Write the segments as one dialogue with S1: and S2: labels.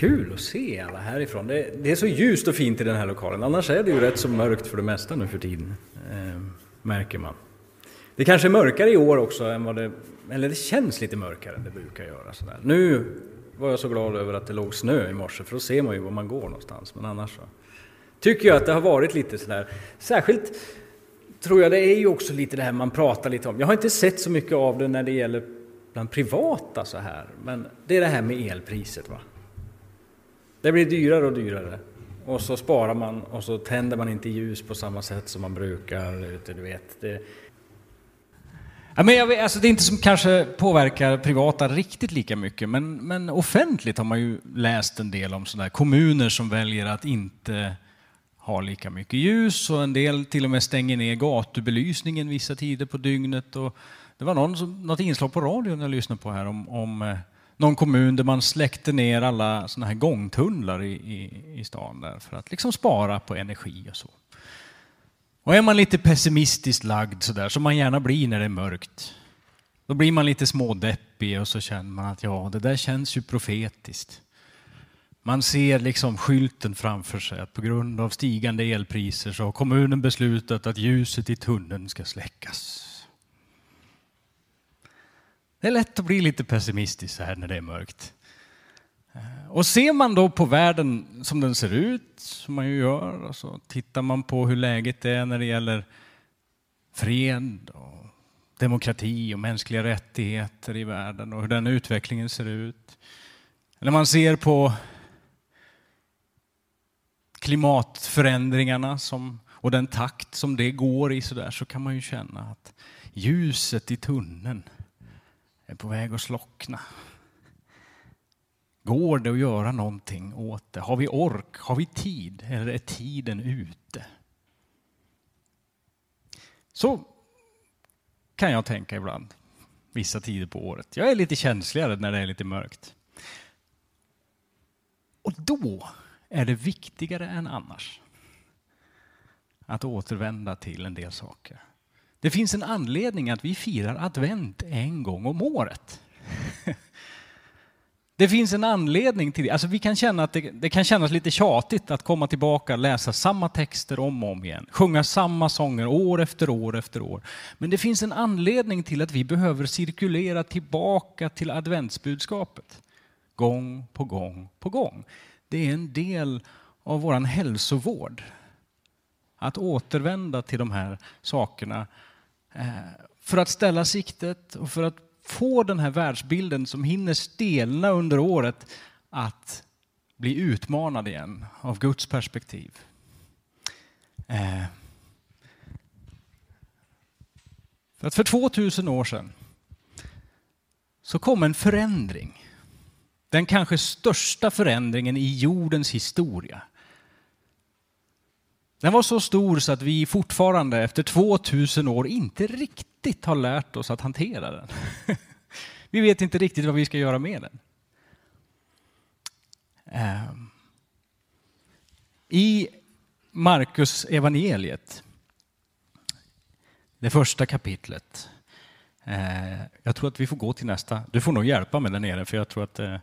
S1: kul att se alla härifrån. Det, det, är så ljust och fint i den här lokalen. Annars är det ju rätt så mörkt för det mesta nu för tiden, eh, märker man. Det kanske är mörkare i år också än vad det... Eller det känns lite mörkare än det brukar göra. Sådär. Nu var jag så glad över att det låg snö i morse, för då ser man ju var man går någonstans. Men annars så tycker jag att det har varit lite sådär, särskilt tror jag det är ju också lite det här man pratar lite om. Jag har inte sett så mycket av det när det gäller bland privata så här, men det är det här med elpriset. va. Det blir dyrare och dyrare. Och så sparar man och så tänder man inte ljus på samma sätt som man brukar. Du vet. Det...
S2: Ja, men jag vet, alltså det är inte som kanske påverkar privata riktigt lika mycket, men, men offentligt har man ju läst en del om sådana kommuner som väljer att inte ha lika mycket ljus och en del till och med stänger ner gatubelysningen vissa tider på dygnet. Och det var någon som, något inslag på radion jag lyssnade på här om, om eh, någon kommun där man släckte ner alla såna här gångtunnlar i, i, i stan där för att liksom spara på energi och så. Och är man lite pessimistiskt lagd sådär, som man gärna blir när det är mörkt, då blir man lite smådeppig och så känner man att ja, det där känns ju profetiskt. Man ser liksom skylten framför sig att på grund av stigande elpriser så har kommunen beslutat att ljuset i tunneln ska släckas. Det är lätt att bli lite pessimistisk så här när det är mörkt. Eh, och ser man då på världen som den ser ut, som man ju gör, och så tittar man på hur läget är när det gäller fred, och demokrati och mänskliga rättigheter i världen och hur den utvecklingen ser ut. När man ser på klimatförändringarna som, och den takt som det går i så, där, så kan man ju känna att ljuset i tunneln är på väg att slockna. Går det att göra någonting åt det? Har vi ork? Har vi tid? Eller är tiden ute? Så kan jag tänka ibland, vissa tider på året. Jag är lite känsligare när det är lite mörkt. Och då är det viktigare än annars att återvända till en del saker. Det finns en anledning att vi firar advent en gång om året. Det finns en anledning till det. Alltså vi kan känna att det, det, kan kännas lite tjatigt att komma tillbaka och läsa samma texter om och om igen. Sjunga samma sånger år efter år efter år. Men det finns en anledning till att vi behöver cirkulera tillbaka till adventsbudskapet. Gång på gång på gång. Det är en del av vår hälsovård. Att återvända till de här sakerna eh, för att ställa siktet och för att få den här världsbilden som hinner stelna under året att bli utmanad igen av Guds perspektiv. Eh, för att för 2000 år sedan så kom en förändring. Den kanske största förändringen i jordens historia. Den var så stor så att vi fortfarande efter 2000 år inte riktigt har lärt oss att hantera den. Vi vet inte riktigt vad vi ska göra med den. Ehm. I Markus evangeliet, det första kapitlet. Eh, jag tror att vi får gå till nästa. Du får nog hjälpa mig där nere för jag tror att eh,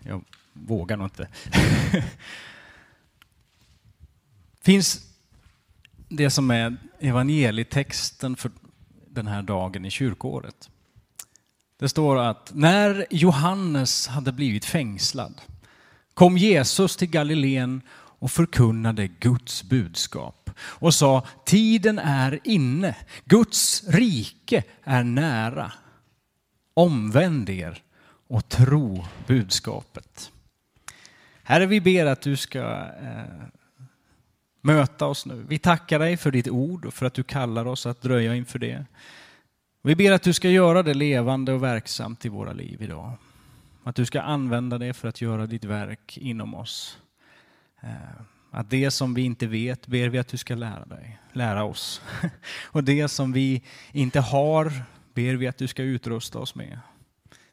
S2: jag vågar nog inte. finns det som är evangelietexten för den här dagen i kyrkåret. Det står att när Johannes hade blivit fängslad kom Jesus till Galileen och förkunnade Guds budskap och sa tiden är inne, Guds rike är nära. Omvänd er och tro budskapet. Herre, vi ber att du ska eh, möta oss nu. Vi tackar dig för ditt ord och för att du kallar oss att dröja inför det. Vi ber att du ska göra det levande och verksamt i våra liv idag. Att du ska använda det för att göra ditt verk inom oss. Eh, att det som vi inte vet ber vi att du ska lära dig, lära oss. Och det som vi inte har ber vi att du ska utrusta oss med.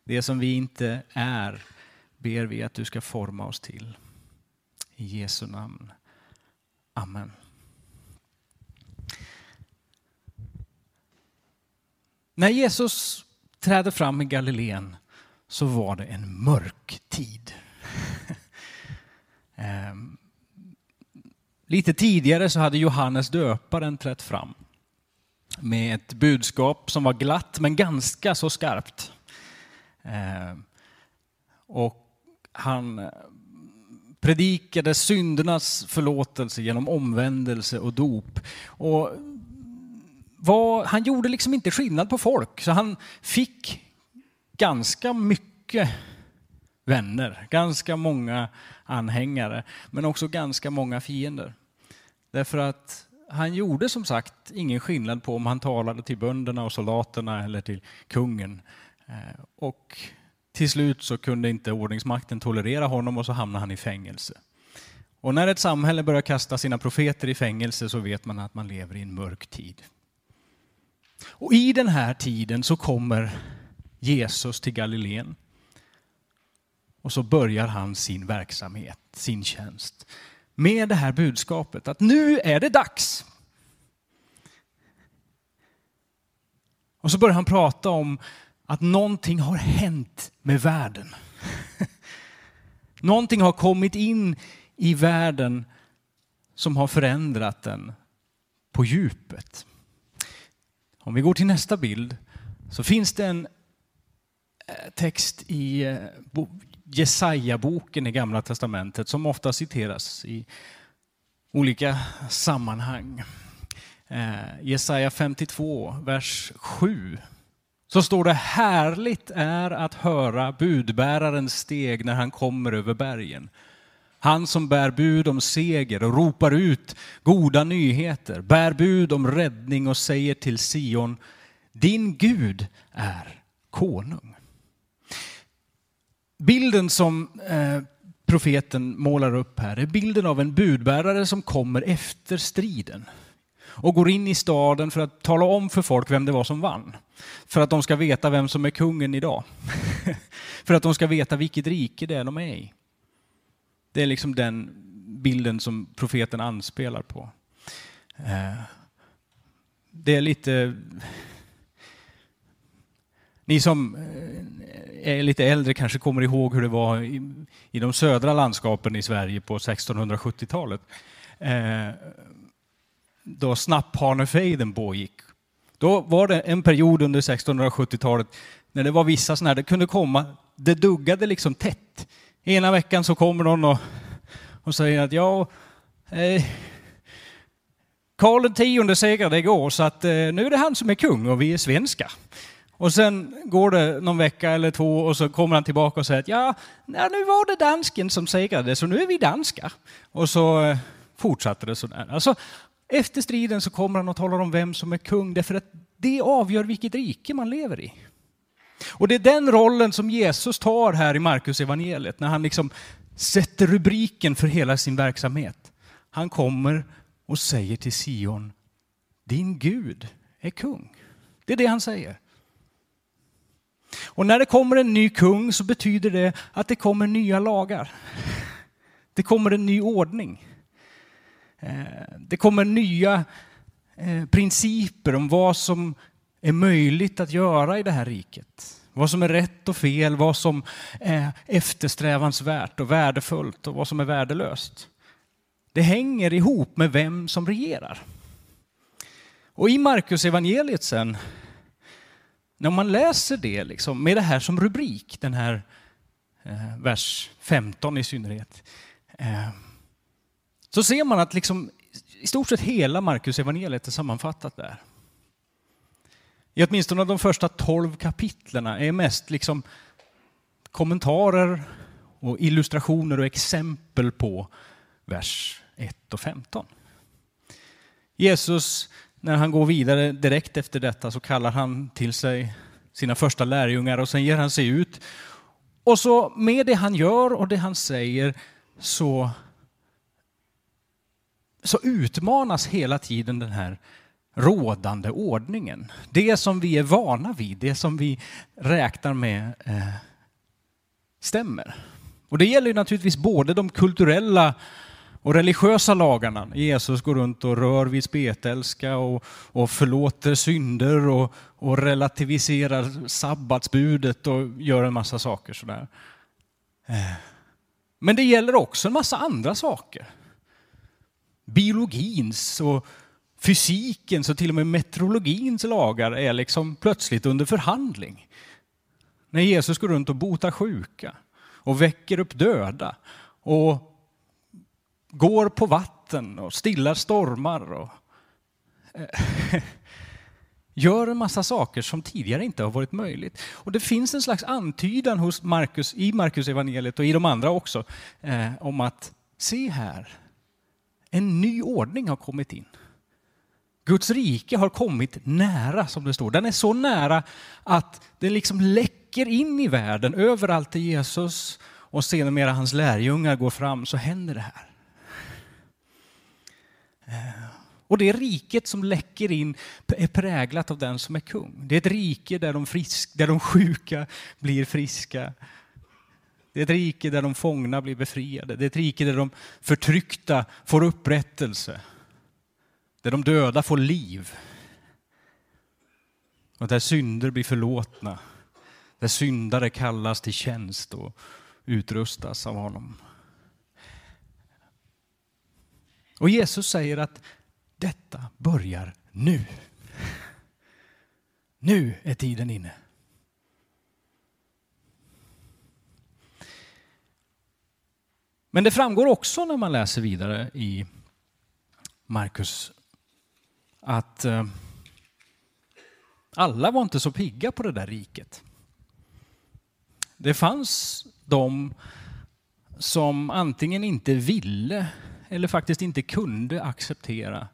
S2: Det som vi inte är ber vi att du ska forma oss till. I Jesu namn. Amen. När Jesus träder fram i Galileen så var det en mörk tid. Ehm, lite tidigare så hade Johannes döparen trätt fram med ett budskap som var glatt men ganska så skarpt. Ehm, och han predikade syndernas förlåtelse genom omvändelse och dop. Och var, han gjorde liksom inte skillnad på folk, så han fick ganska mycket vänner, ganska många anhängare, men också ganska många fiender. Därför att han gjorde som sagt ingen skillnad på om han talade till bönderna och soldaterna eller till kungen. Eh, och till slut så kunde inte ordningsmakten tolerera honom och så hamnade han i fängelse. Och när ett samhälle börjar kasta sina profeter i fängelse så vet man att man lever i en mörk tid. Och i den här tiden så kommer Jesus till Galileen. Och så börjar han sin verksamhet, sin tjänst med det här budskapet att nu är det dags. Och så börjar han prata om att någonting har hänt med världen. någonting har kommit in i världen som har förändrat den på djupet. Om vi går till nästa bild så finns det en eh, text i eh, Jesaja-boken i Gamla Testamentet som ofta citeras i olika sammanhang. Eh, Jesaja 52, vers 7. Så står det härligt är att höra budbärarens steg när han kommer över bergen. Han som bär bud om seger och ropar ut goda nyheter, bär bud om räddning och säger till Sion, din Gud är konung. Bilden som eh, profeten målar upp här är bilden av en budbärare som kommer efter striden och går in i staden för att tala om för folk vem det var som vann. För att de ska veta vem som är kungen idag. för att de ska veta vilket rike det är de är i. Det är liksom den bilden som profeten anspelar på. Eh, det är lite... Ni som eh, är lite äldre kanske kommer ihåg hur det var i, de södra landskapen i Sverige på 1670-talet. Då snapphanefejden pågick. Då var det en period under 1670-talet när det var vissa sådana här, det kunde komma, det duggade liksom tätt. Ena veckan så kommer någon och, och säger att ja, eh, Karl X segrade igår så att eh, nu är det han som är kung och vi är svenska. Och sen går det någon vecka eller två och så kommer han tillbaka och säger att ja, ja nu var det dansken som segrade så nu är vi danskar. Och så eh, fortsatte det sådär. Alltså, efter striden så kommer han och talar om vem som är kung därför att det avgör vilket rike man lever i. Och det är den rollen som Jesus tar här i Markus evangeliet när han liksom sätter rubriken för hela sin verksamhet. Han kommer och säger till Sion, din Gud är kung. Det är det han säger. Och när det kommer en ny kung så betyder det att det kommer nya lagar. Det kommer en ny ordning. Eh, det kommer nya eh, principer om vad som är möjligt att göra i det här riket. Vad som är rätt och fel, vad som är eftersträvansvärt och värdefullt och vad som är värdelöst. Det hänger ihop med vem som regerar. Och i Markus evangeliet sen, när man läser det liksom, med det här som rubrik, den här eh, vers 15 i synnerhet, eh, så ser man att liksom, i stort sett hela Markus evangeliet är sammanfattat där. I åtminstone de första tolv kapitlerna är mest liksom kommentarer och illustrationer och exempel på vers 1 och 15. Jesus, när han går vidare direkt efter detta så kallar han till sig sina första lärjungar och sen ger han sig ut. Och så med det han gör och det han säger så så utmanas hela tiden den här rådande ordningen. Det som vi är vana vid, det som vi räknar med eh, stämmer. Och det gäller naturligtvis både de kulturella och religiösa lagarna. Jesus går runt och rör vid spetälska och, och förlåter synder och, och relativiserar sabbatsbudet och gör en massa saker sådär. Eh, men det gäller också en massa andra saker biologins och fysikens och till och med meteorologins lagar är liksom plötsligt under förhandling. När Jesus går runt och botar sjuka och väcker upp döda och går på vatten och stillar stormar och eh, gör en massa saker som tidigare inte har varit möjligt. Och det finns en slags antydan hos Marcus, i Markus evangeliet och i de andra också eh, om att se här, en ny ordning har kommit in. Guds rike har kommit nära, som det står. Den är så nära att den liksom läcker in i världen. Överallt där Jesus och sedermera hans lärjungar går fram så händer det här. Eh, och det riket som läcker in är präglat av den som är kung. Det är ett rike där de, frisk, där de sjuka blir friska. Det är ett rike där de fångna blir befriade. Det är ett rike där de förtryckta får upprättelse. Där de döda får liv. Och där synder blir förlåtna. Där syndare kallas till tjänst och utrustas av honom. Och Jesus säger att detta börjar nu. Nu är tiden inne. Men det framgår också när man läser vidare i Markus att eh, alla var inte så pigga på det där riket. Det fanns de som antingen inte ville eller faktiskt inte kunde acceptera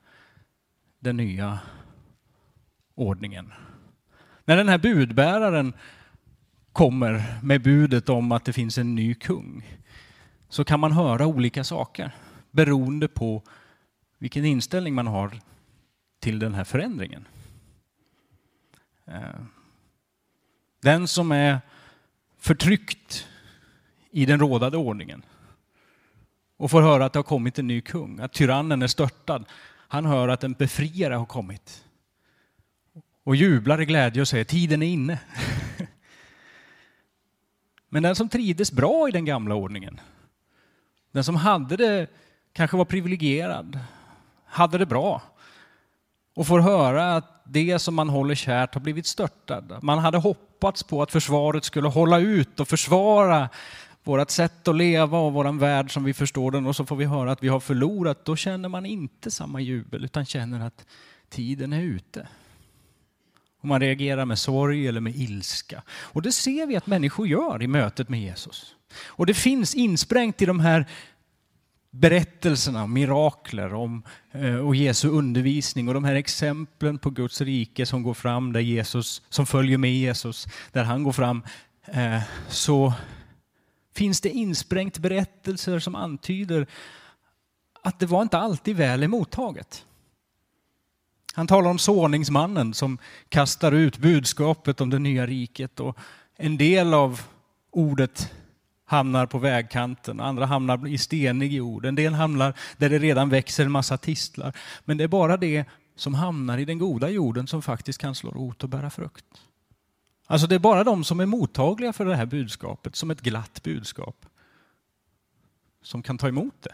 S2: den nya ordningen. När den här budbäraren kommer med budet om att det finns en ny kung så kan man höra olika saker beroende på vilken inställning man har till den här förändringen. Eh, den som är förtryckt i den rådande ordningen och får höra att det har kommit en ny kung, att tyrannen är störtad. Han hör att en befriare har kommit och jublar i glädje och säger tiden är inne. Men den som trivdes bra i den gamla ordningen, den som hade det, kanske var privilegierad, hade det bra och får höra att det som man håller kärt har blivit störtad. Man hade hoppats på att försvaret skulle hålla ut och försvara vårt sätt att leva och vår värld som vi förstår den och så får vi höra att vi har förlorat. Då känner man inte samma jubel utan känner att tiden är ute. Och man reagerar med sorg eller med ilska. Och det ser vi att människor gör i mötet med Jesus. Och det finns insprängt i de här berättelserna, mirakler om, eh, och Jesu undervisning och de här exemplen på Guds rike som går fram där Jesus, som följer med Jesus, där han går fram, eh, så finns det insprängt berättelser som antyder att det var inte alltid väl emottaget. Han talar om såningsmannen som kastar ut budskapet om det nya riket och en del av ordet hamnar på vägkanten, andra hamnar i stenig jord, en del hamnar där det redan växer en massa tistlar. Men det är bara det som hamnar i den goda jorden som faktiskt kan slå rot och bära frukt. Alltså det är bara de som är mottagliga för det här budskapet som ett glatt budskap som kan ta emot det.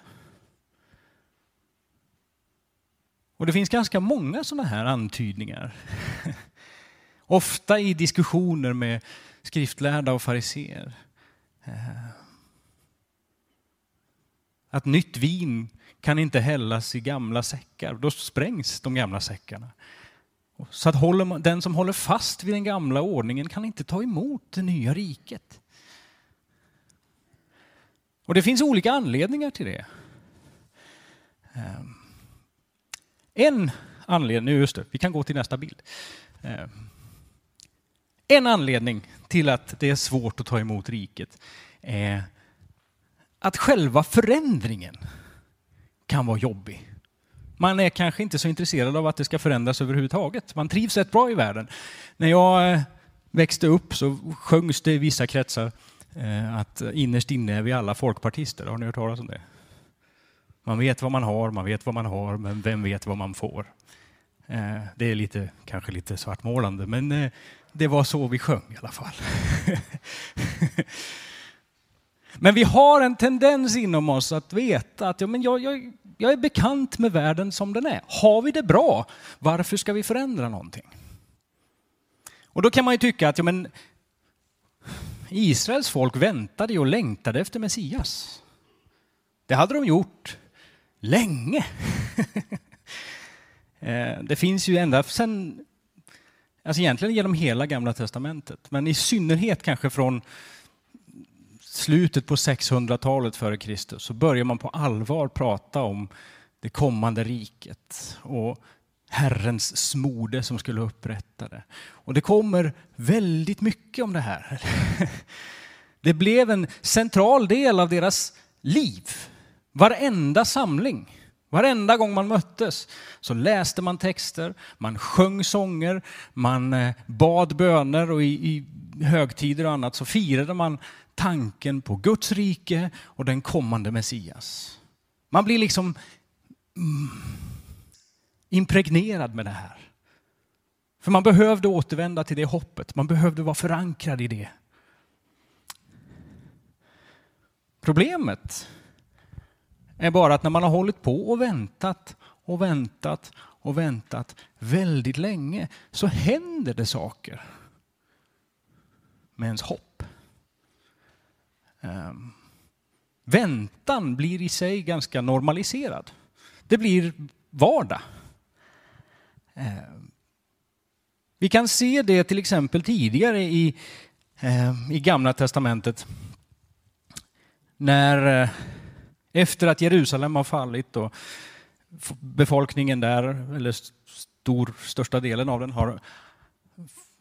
S2: Och det finns ganska många sådana här antydningar. Ofta i diskussioner med skriftlärda och fariseer. Eh, att nytt vin kan inte hällas i gamla säckar, då sprängs de gamla säckarna. Så att håller, den som håller fast vid den gamla ordningen kan inte ta emot det nya riket. Och det finns olika anledningar till det. Ehm. En anledning, just det, vi kan gå till nästa bild. Eh, en anledning till att det är svårt att ta emot riket är att själva förändringen kan vara jobbig. Man är kanske inte så intresserad av att det ska förändras överhuvudtaget. Man trivs rätt bra i världen. När jag eh, växte upp så sjöngs det i vissa kretsar eh, att innerst inne är vi alla folkpartister. Har ni hört talas om det? Man vet vad man har, man vet vad man har, men vem vet vad man får? Eh, det är lite, kanske lite svartmålande, men eh, det var så vi sjöng i alla fall. Men vi har en tendens inom oss att veta att ja, men jag, jag, jag är bekant med världen som den är. Har vi det bra, varför ska vi förändra någonting? Och då kan man ju tycka att ja, men, Israels folk väntade och längtade efter Messias. Det hade de gjort länge. Eh, det finns ju ända sedan, alltså egentligen genom hela Gamla Testamentet, men i synnerhet kanske från slutet på 600-talet före Kristus så börjar man på allvar prata om det kommande riket och Herrens smorde som skulle upprätta det. Och det kommer väldigt mycket om det här. Det blev en central del av deras liv. Varenda samling, varenda gång man möttes så läste man texter, man sjöng sånger, man eh, bad böner och i, i högtider och annat så firade man tanken på Guds rike och den kommande Messias. Man blir liksom mm, impregnerad med det här. För man behövde återvända till det hoppet, man behövde vara förankrad i det. Problemet är bara att när man har hållit på och väntat och väntat och väntat väldigt länge så händer det saker med ens hopp. Um, väntan blir i sig ganska normaliserad. Det blir vardag. Um, vi kan se det till exempel tidigare i, um, i Gamla Testamentet. När eh, efter att Jerusalem har fallit och befolkningen där, eller stor, största delen av den, har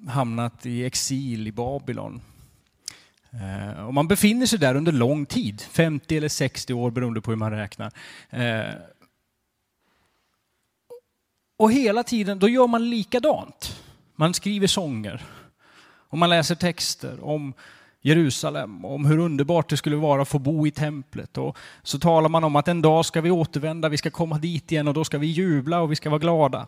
S2: hamnat i exil i Babylon. Eh, och man befinner sig där under lång tid, 50 eller 60 år beroende på hur man räknar. Eh, och hela tiden, då gör man likadant. Man skriver sånger och man läser texter om Jerusalem, om hur underbart det skulle vara att få bo i templet. Och så talar man om att en dag ska vi återvända, vi ska komma dit igen och då ska vi jubla och vi ska vara glada.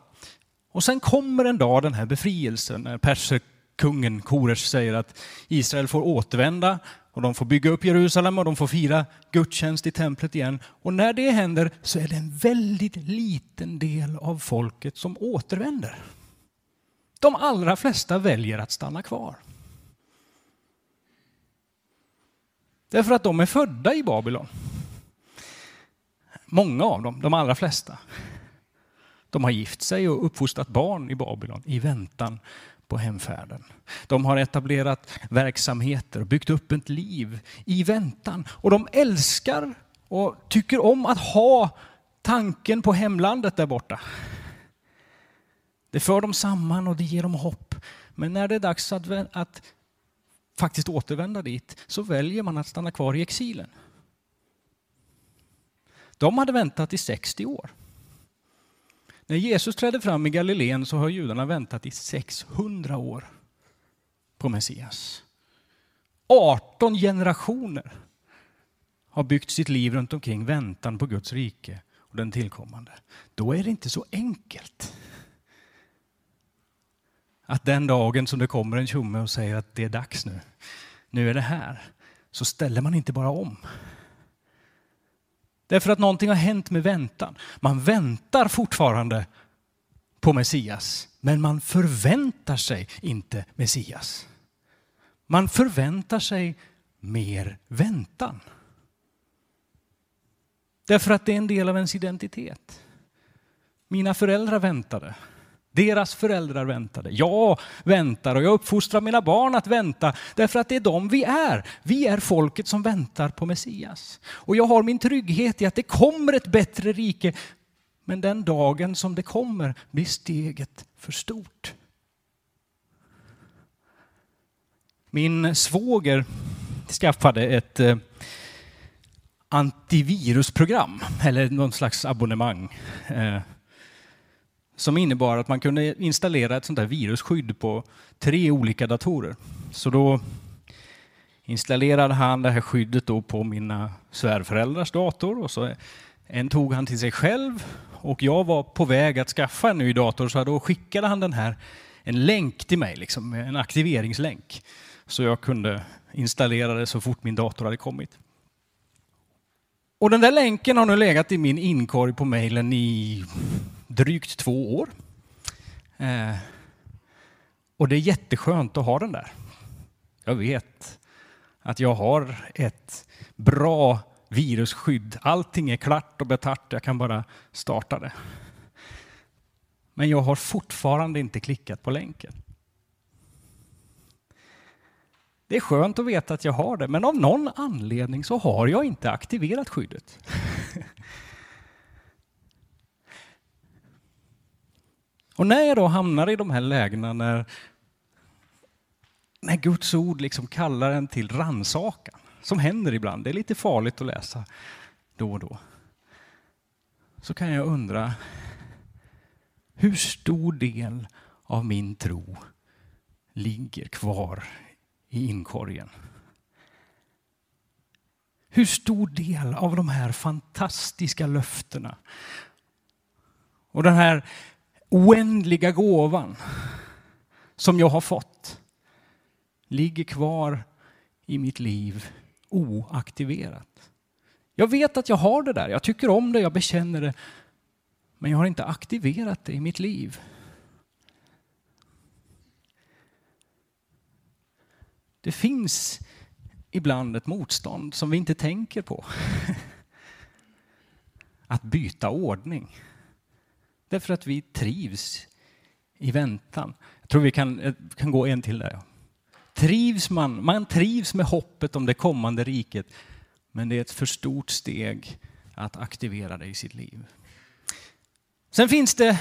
S2: Och sen kommer en dag den här befrielsen när perserkungen Koresh säger att Israel får återvända och de får bygga upp Jerusalem och de får fira gudstjänst i templet igen. Och när det händer så är det en väldigt liten del av folket som återvänder. De allra flesta väljer att stanna kvar. Därför att de är födda i Babylon. Många av dem, de allra flesta. De har gift sig och uppfostrat barn i Babylon i väntan på hemfärden. De har etablerat verksamheter och byggt upp ett liv i väntan. Och de älskar och tycker om att ha tanken på hemlandet där borta. Det för dem samman och det ger dem hopp. Men när det är dags att, att faktiskt återvända dit så väljer man att stanna kvar i exilen. De hade väntat i 60 år. När Jesus trädde fram i Galileen så har judarna väntat i 600 år på Messias. 18 generationer har byggt sitt liv runt omkring väntan på Guds rike och den tillkommande. Då är det inte så enkelt att den dagen som det kommer en tjomme och säger att det är dags nu, nu är det här, så ställer man inte bara om. Därför att någonting har hänt med väntan. Man väntar fortfarande på Messias, men man förväntar sig inte Messias. Man förväntar sig mer väntan. Därför att det är en del av ens identitet. Mina föräldrar väntade. Deras föräldrar väntade. Jag väntar och jag uppfostrar mina barn att vänta därför att det är de vi är. Vi är folket som väntar på Messias. Och jag har min trygghet i att det kommer ett bättre rike. Men den dagen som det kommer blir steget för stort. Min svåger skaffade ett eh, antivirusprogram, eller någon slags abonnemang. Eh, som innebar att man kunde installera ett sånt där virusskydd på tre olika datorer. Så då installerade han det här skyddet då på mina svärföräldrars dator och så en tog han till sig själv och jag var på väg att skaffa en ny dator så då skickade han den här, en länk till mig, liksom, en aktiveringslänk. Så jag kunde installera det så fort min dator hade kommit. Och den där länken har nu legat i min inkorg på mejlen i drygt två år. Eh, och det är jätteskönt att ha den där. Jag vet att jag har ett bra virusskydd. Allting är klart och betart, jag kan bara starta det. Men jag har fortfarande inte klickat på länken. Det är skönt att veta att jag har det, men av någon anledning så har jag inte aktiverat skyddet. Och när jag då hamnar i de här lägena när, när Guds ord liksom kallar en till rannsakan, som händer ibland, det är lite farligt att läsa då och då, så kan jag undra hur stor del av min tro ligger kvar i inkorgen. Hur stor del av de här fantastiska löftena och den här oändliga gåvan som jag har fått ligger kvar i mitt liv oaktiverat. Jag vet att jag har det där, jag tycker om det, jag bekänner det, men jag har inte aktiverat det i mitt liv. Det finns ibland ett motstånd som vi inte tänker på. Att byta ordning. Därför att vi trivs i väntan. Jag tror vi kan, eh, kan gå en till där. Trivs man, man trivs med hoppet om det kommande riket, men det är ett för stort steg att aktivera det i sitt liv. Sen finns det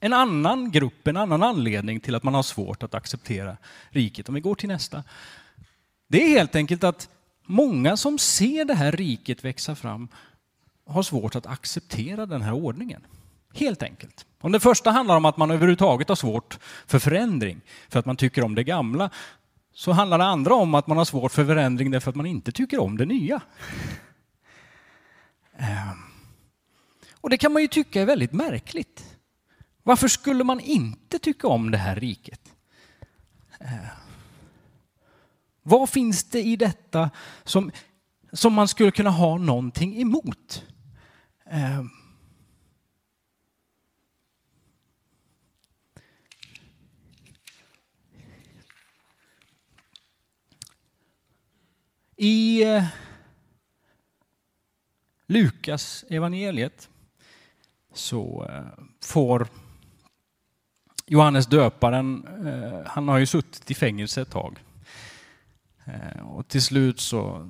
S2: en annan grupp, en annan anledning till att man har svårt att acceptera riket. Om vi går till nästa. Det är helt enkelt att många som ser det här riket växa fram har svårt att acceptera den här ordningen. Helt enkelt. Om det första handlar om att man överhuvudtaget har svårt för förändring, för att man tycker om det gamla, så handlar det andra om att man har svårt för förändring därför att man inte tycker om det nya. Ehm. Och det kan man ju tycka är väldigt märkligt. Varför skulle man inte tycka om det här riket? Ehm. Vad finns det i detta som, som man skulle kunna ha någonting emot? Ehm. I eh, Lukas evangeliet så eh, får Johannes döparen, eh, han har ju suttit i fängelse ett tag. Och till slut så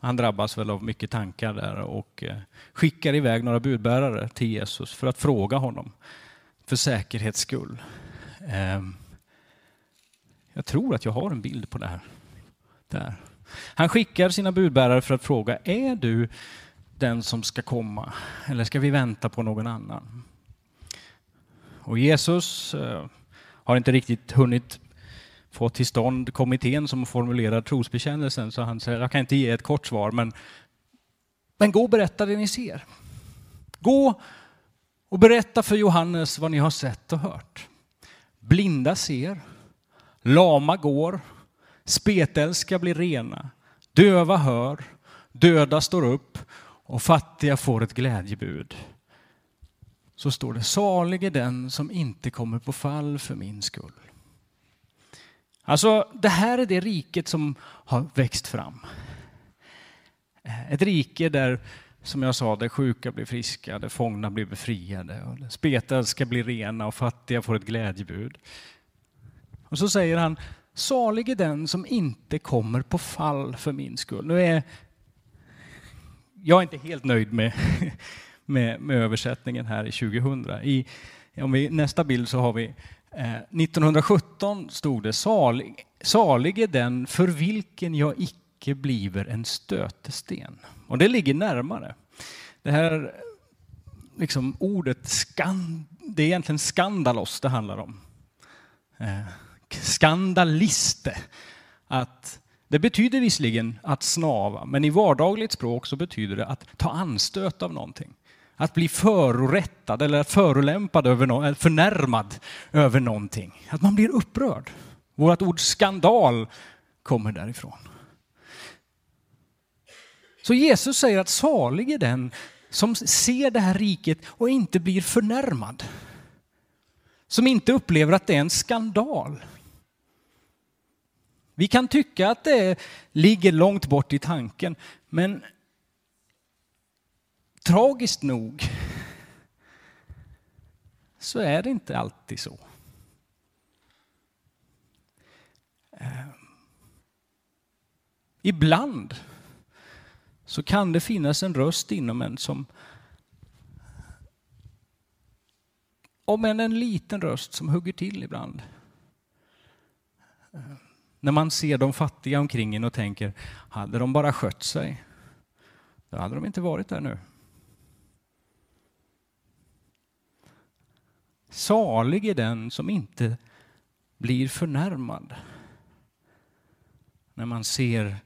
S2: han drabbas väl av mycket tankar där och skickar iväg några budbärare till Jesus för att fråga honom för säkerhets skull. Ehm, jag tror att jag har en bild på det här. Där. Han skickar sina budbärare för att fråga, är du den som ska komma? Eller ska vi vänta på någon annan? Och Jesus eh, har inte riktigt hunnit få till stånd kommittén som formulerar trosbekännelsen, så han säger, jag kan inte ge ett kort svar, men, men gå och berätta det ni ser. Gå och berätta för Johannes vad ni har sett och hört. Blinda ser, lama går, Spetälska blir rena, döva hör, döda står upp och fattiga får ett glädjebud. Så står det, salig är den som inte kommer på fall för min skull. Alltså, det här är det riket som har växt fram. Ett rike där, som jag sa, där sjuka blir friska, där fångna blir befriade, och spetälska blir rena och fattiga får ett glädjebud. Och så säger han, Salig är den som inte kommer på fall för min skull. Nu är jag är inte helt nöjd med, med, med översättningen här i 2000. I, om vi, nästa bild så har vi eh, 1917 stod det salig, salig är den för vilken jag icke bliver en stötesten. Och det ligger närmare. Det här liksom ordet skand, det är egentligen skandalos det handlar om. Eh, skandaliste. Att det betyder visserligen att snava, men i vardagligt språk så betyder det att ta anstöt av någonting. Att bli förorättad eller förolämpad över no förnärmad över någonting. Att man blir upprörd. Vårt ord skandal kommer därifrån. Så Jesus säger att salig är den som ser det här riket och inte blir förnärmad. Som inte upplever att det är en skandal. Vi kan tycka att det ligger långt bort i tanken, men tragiskt nog så är det inte alltid så. Eh, ibland så kan det finnas en röst inom en som om än en liten röst som hugger till ibland. Eh, när man ser de fattiga omkring en och tänker, hade de bara skött sig, då hade de inte varit där nu. Salig är den som inte blir förnärmad. När man ser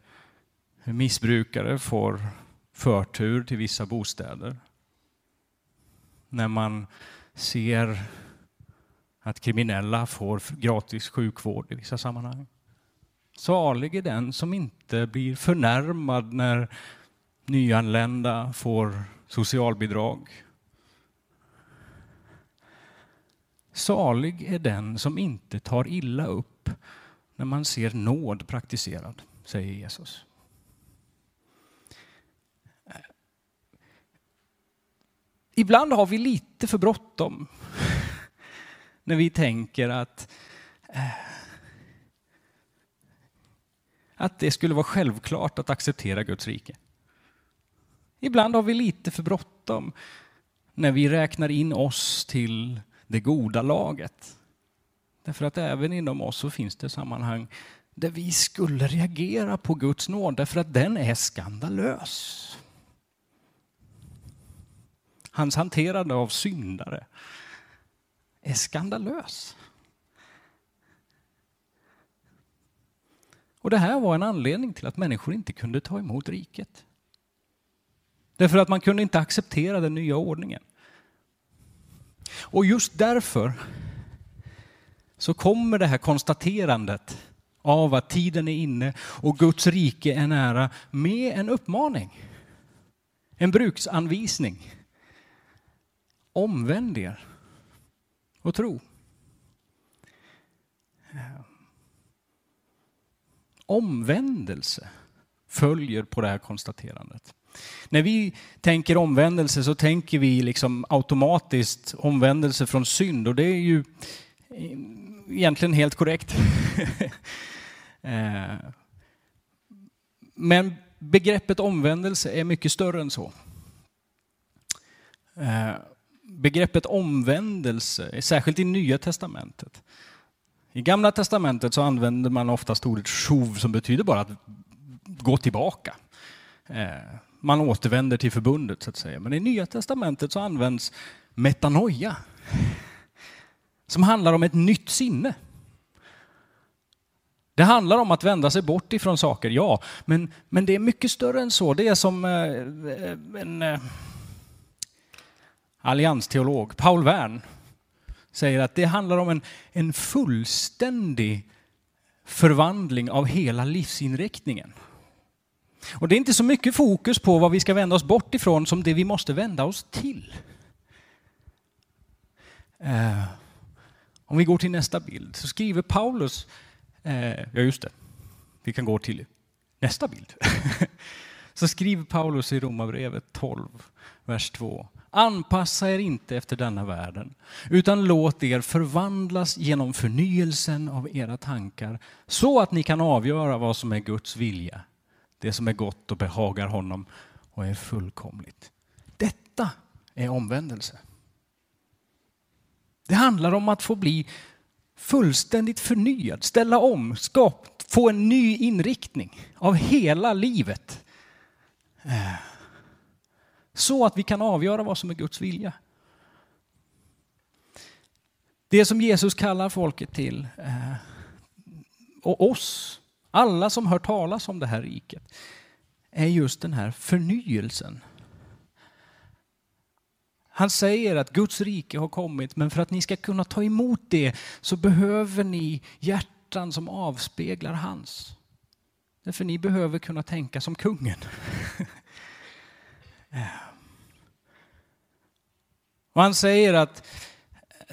S2: hur missbrukare får förtur till vissa bostäder. När man ser att kriminella får gratis sjukvård i vissa sammanhang. Salig är den som inte blir förnärmad när nyanlända får socialbidrag. Salig är den som inte tar illa upp när man ser nåd praktiserad, säger Jesus. Ibland har vi lite för bråttom när vi tänker att eh, att det skulle vara självklart att acceptera Guds rike. Ibland har vi lite för bråttom när vi räknar in oss till det goda laget. Därför att även inom oss så finns det sammanhang där vi skulle reagera på Guds nåd därför att den är skandalös. Hans hanterande av syndare är skandalös. Och det här var en anledning till att människor inte kunde ta emot riket. Därför att man kunde inte acceptera den nya ordningen. Och just därför så kommer det här konstaterandet av att tiden är inne och Guds rike är nära med en uppmaning. En bruksanvisning. Omvänd er och tro. Omvändelse följer på det här konstaterandet. När vi tänker omvändelse så tänker vi liksom automatiskt omvändelse från synd och det är ju eh, egentligen helt korrekt. Eh, men begreppet omvändelse är mycket större än så. Eh, begreppet omvändelse, särskilt i Nya Testamentet. I Gamla Testamentet så använder man oftast ordet shov som betyder bara att gå tillbaka. Eh, man återvänder till förbundet så att säga. Men i Nya Testamentet så används metanoia som handlar om ett nytt sinne. Det handlar om att vända sig bort ifrån saker, ja, men, men det är mycket större än så. Det är som eh, eh en eh, alliansteolog, Paul Wern, säger att det handlar om en, en fullständig förvandling av hela livsinriktningen. Och det är inte så mycket fokus på vad vi ska vända oss bort ifrån som det vi måste vända oss till. Eh, om vi går till nästa bild så skriver Paulus, eh, ja just det, vi kan gå till nästa bild. så skriver Paulus i Romarbrevet 12, vers 2. Anpassa er inte efter denna världen, utan låt er förvandlas genom förnyelsen av era tankar, så att ni kan avgöra vad som är Guds vilja, det som är gott och behagar honom och är fullkomligt. Detta är omvändelse. Det handlar om att få bli fullständigt förnyad, ställa om, skap, få en ny inriktning av hela livet. Eh, så att vi kan avgöra vad som är Guds vilja. Det som Jesus kallar folket till, eh, och oss, alla som hör talas om det här riket, är just den här förnyelsen. Han säger att Guds rike har kommit, men för att ni ska kunna ta emot det så behöver ni hjärtan som avspeglar hans. Därför ni behöver kunna tänka som kungen. Och han säger att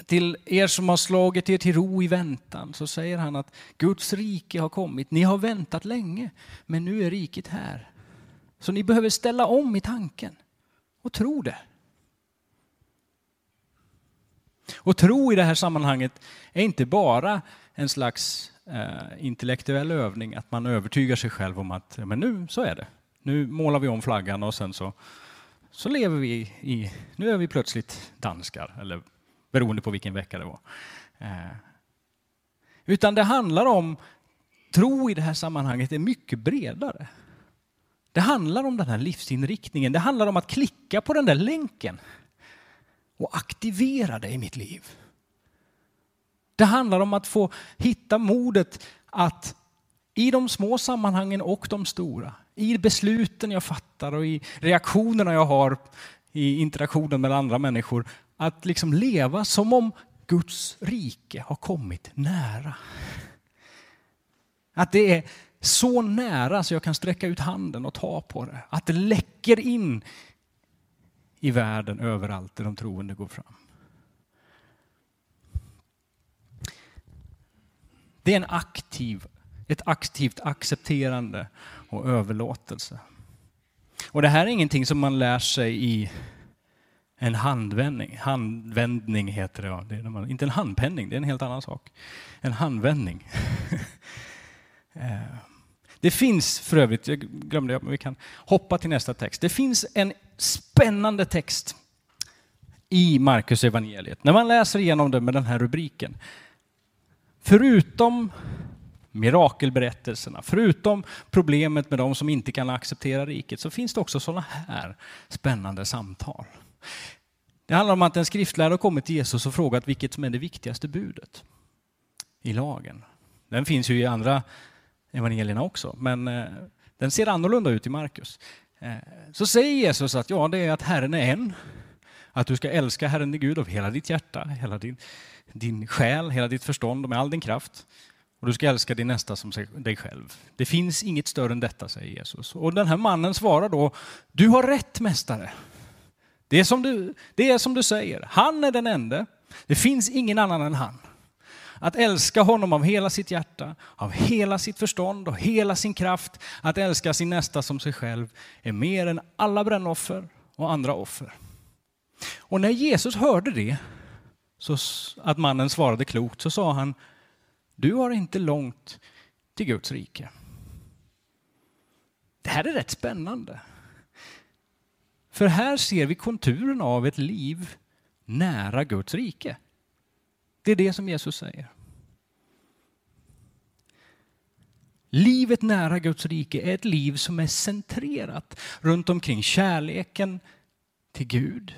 S2: till er som har slagit er till ro i väntan så säger han att Guds rike har kommit. Ni har väntat länge, men nu är riket här. Så ni behöver ställa om i tanken och tro det. Och tro i det här sammanhanget är inte bara en slags eh, intellektuell övning, att man övertygar sig själv om att men nu så är det. Nu målar vi om flaggan och sen så, så lever vi i, nu är vi plötsligt danskar, eller beroende på vilken vecka det var. Eh, utan det handlar om, tro i det här sammanhanget är mycket bredare. Det handlar om den här livsinriktningen, det handlar om att klicka på den där länken och aktivera det i mitt liv. Det handlar om att få hitta modet att i de små sammanhangen och de stora, i besluten jag fattar och i reaktionerna jag har i interaktionen med andra människor, att liksom leva som om Guds rike har kommit nära. Att det är så nära så jag kan sträcka ut handen och ta på det. Att det läcker in i världen överallt där de troende går fram. Det är en aktiv, ett aktivt accepterande och överlåtelse. Och det här är ingenting som man lär sig i en handvändning. Handvändning heter det, det är man, inte en handpenning, det är en helt annan sak. En handvändning. Eh, det finns för övrigt, jag glömde men vi kan hoppa till nästa text. Det finns en spännande text i Markus evangeliet. När man läser igenom det med den här rubriken. Förutom mirakelberättelserna, förutom problemet med de som inte kan acceptera riket, så finns det också sådana här spännande samtal. Det handlar om att en skriftlärare har kommit till Jesus och frågat vilket som är det viktigaste budet i lagen. Den finns ju i andra evangelierna också, men eh, den ser annorlunda ut i Markus. Eh, så säger Jesus att ja, det är att Herren är en, att du ska älska Herren din Gud av hela ditt hjärta, hela din, din själ, hela ditt förstånd och med all din kraft. Och du ska älska din nästa som dig själv. Det finns inget större än detta, säger Jesus. Och den här mannen svarar då, du har rätt mästare. Det är som du, det är som du säger, han är den enda. Det finns ingen annan än han. Att älska honom av hela sitt hjärta, av hela sitt förstånd och hela sin kraft. Att älska sin nästa som sig själv är mer än alla brännoffer och andra offer. Och när Jesus hörde det, så att mannen svarade klokt, så sa han, du har inte långt till Guds rike. Det här är rätt spännande. För här ser vi konturen av ett liv nära Guds rike. Det är det som Jesus säger. Livet nära Guds rike är ett liv som är centrerat runt omkring kärleken till Gud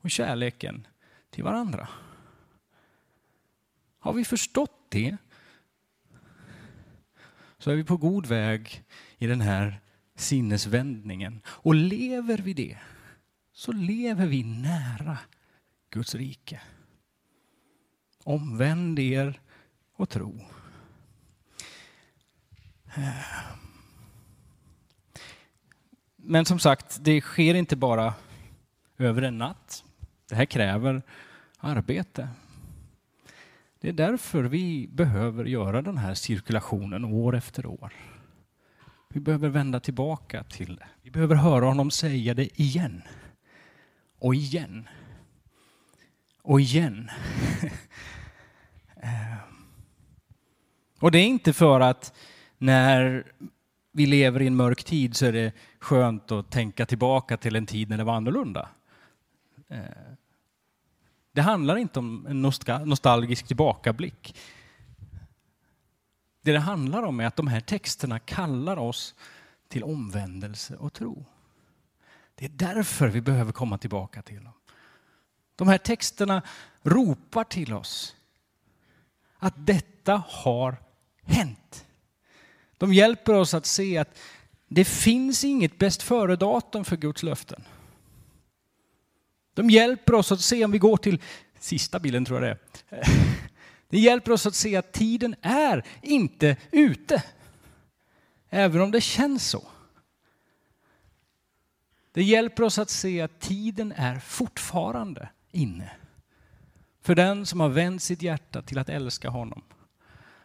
S2: och kärleken till varandra. Har vi förstått det så är vi på god väg i den här sinnesvändningen. Och lever vi det så lever vi nära Guds rike. Omvänd er och tro. Men som sagt, det sker inte bara över en natt. Det här kräver arbete. Det är därför vi behöver göra den här cirkulationen år efter år. Vi behöver vända tillbaka till det. Vi behöver höra honom säga det igen. Och igen. Och igen. Eh. Och det är inte för att när vi lever i en mörk tid så är det skönt att tänka tillbaka till en tid när det var annorlunda. Eh. Det handlar inte om en nostalgisk tillbakablick. Det det handlar om är att de här texterna kallar oss till omvändelse och tro. Det är därför vi behöver komma tillbaka till dem. De här texterna ropar till oss att detta har hänt. De hjälper oss att se att det finns inget bäst före-datum för Guds löften. De hjälper oss att se, om vi går till sista bilden tror jag det är. Det hjälper oss att se att tiden är inte ute. Även om det känns så. Det hjälper oss att se att tiden är fortfarande inne. För den som har vänt sitt hjärta till att älska honom.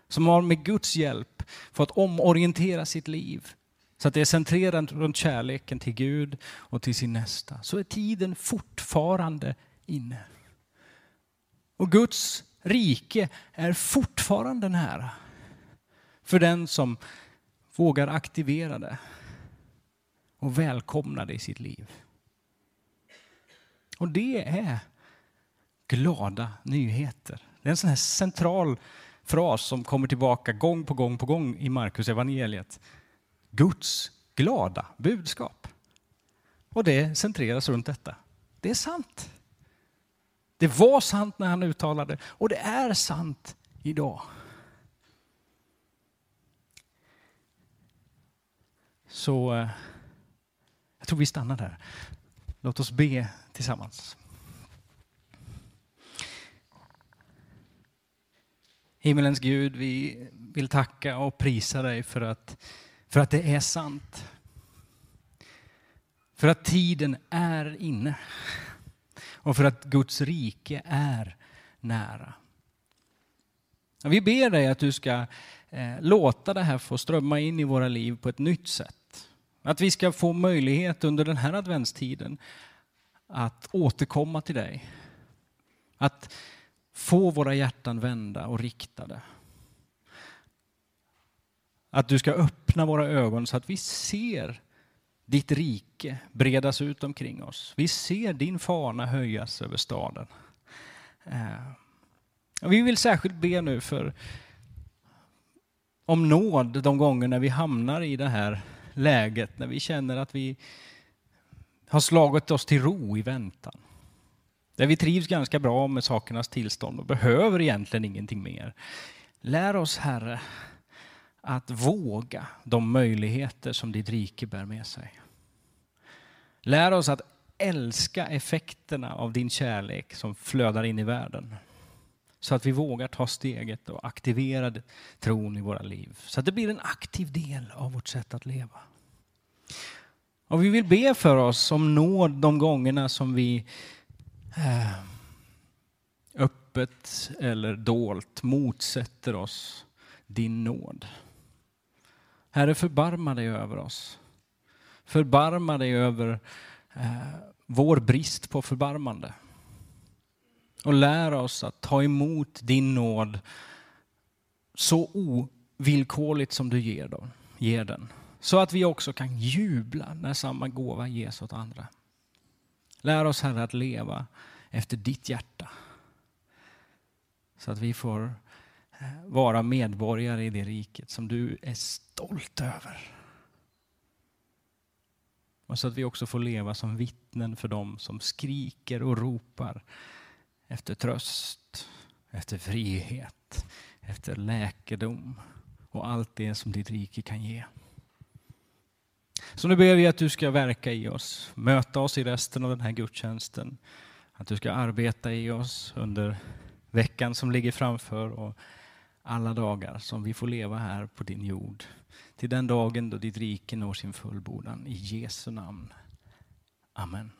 S2: Som har med Guds hjälp fått omorientera sitt liv så att det är centrerat runt kärleken till Gud och till sin nästa. Så är tiden fortfarande inne. Och Guds rike är fortfarande nära. För den som vågar aktivera det och välkomna det i sitt liv. Och det är glada nyheter. Det är en sån här central fras som kommer tillbaka gång på gång på gång i Markus evangeliet. Guds glada budskap. Och det centreras runt detta. Det är sant. Det var sant när han uttalade och det är sant idag. Så eh, jag tror vi stannar där. Låt oss be tillsammans. Himmelens Gud, vi vill tacka och prisa dig för att, för att det är sant. För att tiden är inne. Och för att Guds rike är nära. Vi ber dig att du ska eh, låta det här få strömma in i våra liv på ett nytt sätt. Att vi ska få möjlighet under den här adventstiden att återkomma till dig. Att få våra hjärtan vända och riktade. Att du ska öppna våra ögon så att vi ser ditt rike bredas ut omkring oss. Vi ser din fana höjas över staden. Eh, vi vill särskilt be nu för om nåd de gånger när vi hamnar i det här läget, när vi känner att vi har slagit oss till ro i väntan. Där vi trivs ganska bra med sakernas tillstånd och behöver egentligen ingenting mer. Lär oss, Herre, att våga de möjligheter som ditt rike bär med sig. Lär oss att älska effekterna av din kärlek som flödar in i världen. Så att vi vågar ta steget och aktivera tron i våra liv. Så att det blir en aktiv del av vårt sätt att leva. Och vi vill be för oss om nåd de gångerna som vi eh, öppet eller dolt motsätter oss din nåd. Herre, förbarma dig över oss. Förbarma dig över eh, vår brist på förbarmande. Och lär oss att ta emot din nåd så ovillkorligt som du ger, dem, ger den. Så att vi också kan jubla när samma gåva ges åt andra. Lär oss Herre att leva efter ditt hjärta. Så att vi får vara medborgare i det riket som du är stolt över. Och så att vi också får leva som vittnen för dem som skriker och ropar efter tröst, efter frihet, efter läkedom och allt det som ditt rike kan ge. Så nu ber vi att du ska verka i oss, möta oss i resten av den här gudstjänsten. Att du ska arbeta i oss under veckan som ligger framför och alla dagar som vi får leva här på din jord. Till den dagen då ditt rike når sin fullbordan. I Jesu namn. Amen.